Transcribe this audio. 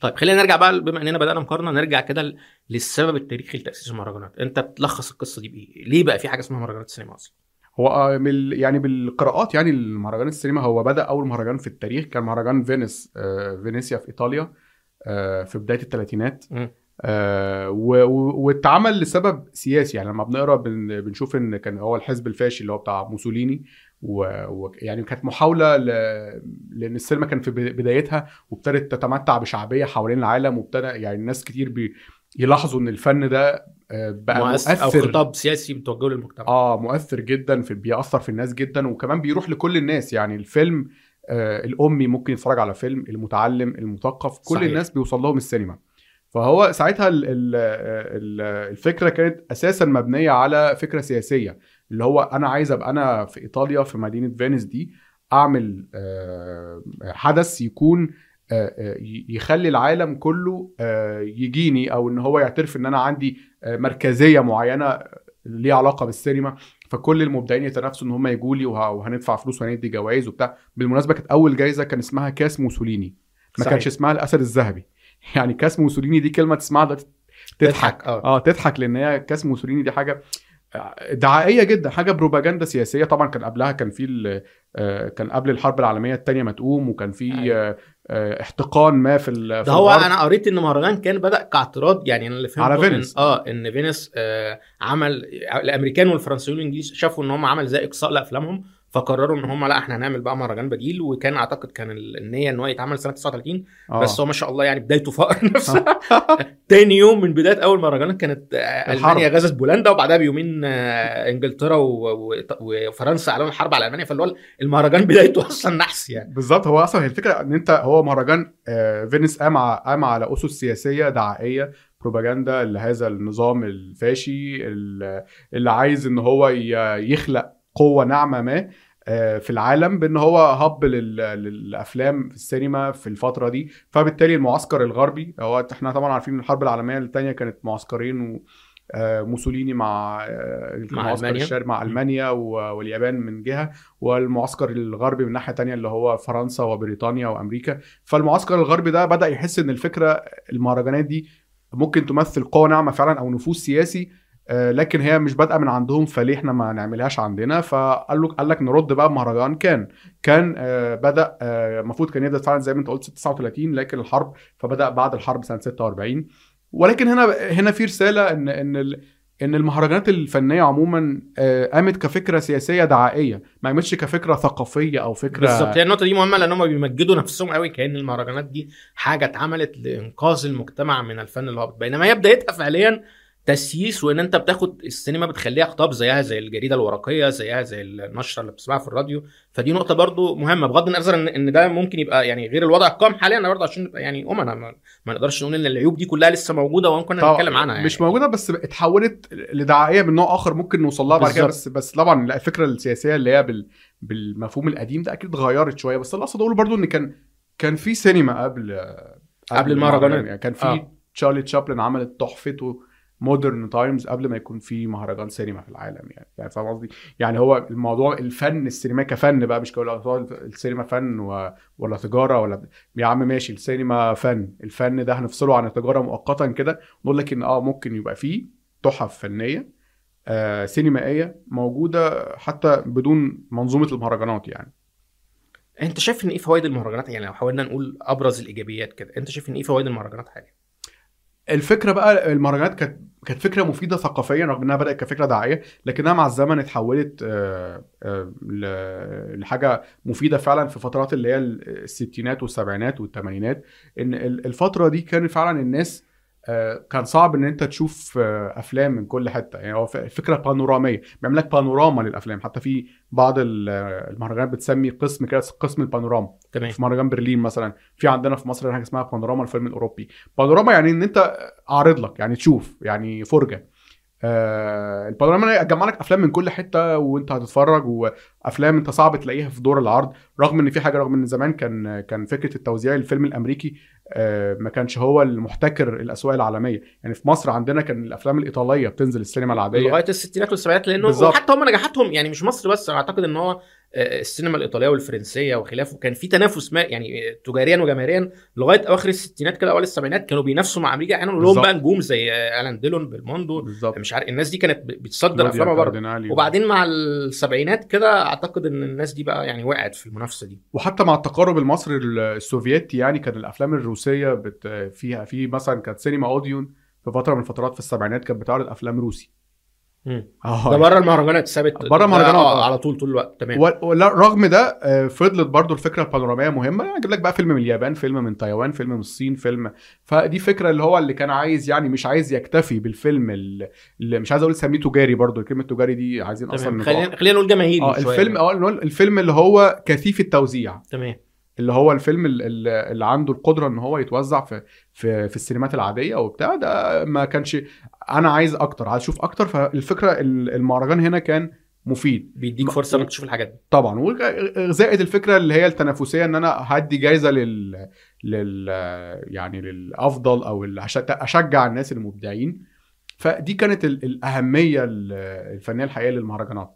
طيب خلينا نرجع بقى بما إننا بدأنا مقارنة نرجع كده للسبب التاريخي لتأسيس المهرجانات. أنت بتلخص القصة دي بإيه؟ ليه بقى في حاجة اسمها مهرجانات السينما أصلا؟ هو آه، يعني بالقراءات يعني المهرجان السينما هو بدأ أول مهرجان في التاريخ كان مهرجان فينيس آه، فينيسيا في إيطاليا آه، في بداية الثلاثينات. آه، واتعمل لسبب سياسي. يعني لما بنقرا بن- بنشوف إن كان هو الحزب الفاشي اللي هو بتاع موسوليني ويعني كانت محاولة ل... لأن السينما كان في بد- بدايتها وابتدت تتمتع بشعبية حوالين العالم وابتدى يعني الناس كتير بي... يلاحظوا إن الفن ده آه، بقى مؤثر أو خطاب سياسي بتوجهه للمجتمع. آه مؤثر جدا في بيأثر في الناس جدا وكمان بيروح لكل الناس. يعني الفيلم آه الأمي ممكن يتفرج على فيلم المتعلم المثقف كل صحيح. الناس بيوصل لهم السينما. فهو ساعتها ال ال ال الفكرة كانت أساسا مبنية على فكرة سياسية اللي هو أنا عايز أبقى أنا في إيطاليا في مدينة فينيس دي أعمل آه حدث يكون آه، آه، يخلي العالم كله يجيني أو إن هو يعترف إن أنا عندي مركزية معينة ليها علاقة بالسينما. فكل المبدعين يتنافسوا إن هم يجوا لي وه- وهندفع فلوس وهندي جوائز وبتاع. بالمناسبة كانت أول جايزة كان اسمها كاس موسوليني. ما صحيح. كانش اسمها الأسد الذهبي. يعني كاس موسوليني دي كلمة تسمعها دلوقتي تضحك آه آه تضحك لأن هي كاس موسوليني دي حاجة دعائية جدا حاجة بروباجندا سياسية طبعا كان قبلها كان في آه، كان قبل الحرب العالمية الثانية ما تقوم وكان في أيوة. آه، آه، احتقان ما في ال- ده هو. أنا قريت إن مهرجان كان بدأ كاعتراض يعني أنا اللي فهمته على إن- فينيس. آه إن فينيس آه عمل الأمريكان والفرنسيين والإنجليز شافوا إن هم عمل زي إقصاء لأفلامهم فقرروا إن هم لا إحنا هنعمل بقى مهرجان بديل وكان أعتقد كان ال- النية إن هو يتعمل سنة 39 آه. بس هو ما شاء الله يعني بدايته فقر نفسها تاني يوم من بداية أول مهرجان كانت. ألمانيا غزت بولندا وبعدها بيومين آه، إنجلترا وفرنسا اعلنوا الحرب على ألمانيا فاللي هو المهرجان بدايته أصلا نحس يعني بالظبط هو أصلا هي الفكرة إن أنت هو مهرجان آه، فينيس قام قام على أسس سياسية دعائية بروباجندا لهذا النظام الفاشي ال- اللي عايز إن هو يخلق قوة ناعمة ما آه، في العالم بإن هو هب لل- للأفلام في السينما في الفترة دي فبالتالي المعسكر الغربي هو إحنا طبعا عارفين إن الحرب العالمية الثانية كانت معسكرين و آه، موسوليني مع آه، مع المعسكر. الشرقي مع ألمانيا واليابان من جهة والمعسكر الغربي من ناحية تانية اللي هو فرنسا وبريطانيا وأمريكا فالمعسكر الغربي ده بدأ يحس إن الفكرة المهرجانات دي ممكن تمثل قوة ناعمة فعلا أو نفوذ سياسي لكن هي مش بادئة من عندهم فليه إحنا ما نعملهاش عندنا؟ فقال له قال لك نرد بقى بمهرجان كان. كان آه، بدأ آه، المفروض كان يبدا فعلا زي ما أنت قلت 39 لكن الحرب فبدأ بعد الحرب سنة 46 ولكن هنا هنا في رسالة إن إن إن المهرجانات الفنية عموما آه، قامت كفكرة سياسية دعائية ما قامتش كفكرة ثقافية أو فكرة بالظبط. هي النقطة دي مهمة لأن هم بيمجدوا نفسهم قوي كأن المهرجانات دي حاجة اتعملت لإنقاذ المجتمع من الفن الهابط. بينما هي بدايتها فعليا تسييس وإن أنت بتاخد السينما بتخليها خطاب زيها زي الجريدة الورقية زيها زي النشرة اللي بتسمعها في الراديو فدي نقطة برضو مهمة بغض النظر ان إن ده ممكن يبقى يعني غير الوضع القائم حاليا برضو عشان نبقى يعني امنا ما, ما نقدرش نقول إن العيوب دي كلها لسه موجودة وممكن نتكلم عنها يعني مش موجودة بس اتحولت لدعائية من نوع آخر ممكن نوصل لها بعد كده بس بس طبعا الفكرة السياسية اللي هي بال بالمفهوم القديم ده أكيد اتغيرت شوية بس اللي أقصد أقوله برضو إن كان كان في سينما قبل قبل المهرجانات. يعني كان في. آه. تشارلي تشابلن عمل تحفته Modern Times قبل ما يكون في مهرجان سينما في العالم يعني. يعني فاهم قصدي؟ يعني هو الموضوع الفن السينمائي كفن بقى مش كل السينما فن و... ولا تجارة ولا يا عم ماشي السينما فن الفن ده هنفصله عن التجارة مؤقتا كده. نقول لك إن آه ممكن يبقى فيه تحف فنية آه سينمائية موجودة حتى بدون منظومة المهرجانات يعني. أنت شايف إن إيه فوائد المهرجانات؟ يعني لو حاولنا نقول أبرز الإيجابيات كده أنت شايف إن إيه فوائد المهرجانات حاليا الفكرة بقى المهرجانات كانت كانت فكرة مفيدة ثقافيا رغم إنها بدأت كفكرة دعائيه لكنها مع الزمن اتحولت آه، آه، لحاجة مفيدة فعلا في فترات اللي هي الستينات والسبعينات والثمانينات إن ال- الفترة دي كان فعلا الناس كان صعب إن أنت تشوف آه، أفلام من كل حتة. يعني هو فكرة بانورامية. بيعمل لك بانوراما للأفلام. حتى في بعض ال- المهرجانات بتسمي قسم كده قسم البانوراما. تمام. في مهرجان برلين مثلا. في عندنا في مصر حاجة اسمها بانوراما الفيلم الأوروبي. بانوراما يعني إن أنت اعرض لك يعني تشوف يعني فرجة. آه البانوراما هتجمع لك أفلام من كل حتة وأنت هتتفرج وأفلام أنت صعب تلاقيها في دور العرض. رغم إن في حاجة رغم إن زمان كان كان فكرة التوزيع الفيلم الأمريكي آه ما كانش هو المحتكر الأسواق العالمية يعني في مصر عندنا كان الأفلام الإيطالية بتنزل السينما العادية لغاية الستينات والسبعينات لأنه. وحتى هم نجاحاتهم يعني مش مصر بس أعتقد إن هو آه، السينما الإيطالية والفرنسية وخلافه كان في تنافس ما يعني تجاريا وجماهيريا لغاية اواخر الستينات كده اوائل السبعينات كانوا بينافسوا مع أمريكا أحيانا لهم بالظبط. بقى نجوم زي ألان ديلون بلموندو بالظبط مش عارف الناس دي كانت بتصدر أفلامها بره. وبعدين مع السبعينات كده أعتقد إن الناس دي بقى يعني وقعت في المنافسة دي وحتى مع التقارب المصري السوفيتي يعني كان الأفلام الروسية بت فيها في مثلا كانت سينما أوديون في فترة من الفترات في السبعينات كانت بتعرض أفلام روسي ده بره المهرجانات ثابت بره المهرجانات، آه،. على طول طول الوقت. تمام. رغم ده آه، فضلت برضو الفكرة البانوراميه مهمة. يعني أجيب لك بقى فيلم من اليابان فيلم من تايوان فيلم من الصين فيلم. فدي فكرة اللي هو اللي كان عايز يعني مش عايز يكتفي بالفيلم ال- اللي مش عايز أقول سميه تجاري برضو. كلمة تجاري دي عايزين أصلا. خلينا خلينا نقول جماهيري آه. الفيلم آه نقول الفيلم اللي هو كثيف التوزيع. تمام. اللي هو الفيلم ال- ال- اللي عنده القدرة إن هو يتوزع في في في السينمات العادية وبتاع ده ما كانش أنا عايز أكتر عايز أشوف أكتر فالفكرة ال- المهرجان هنا كان مفيد. بيديك فرصة إنك تشوف الحاجات دي. طبعا وزائد الفكرة اللي هي التنافسية إن أنا هدي جايزة لل لل يعني للأفضل أو أشجع الناس المبدعين. فدي كانت ال- الأهمية ال- الفنية الحقيقية للمهرجانات.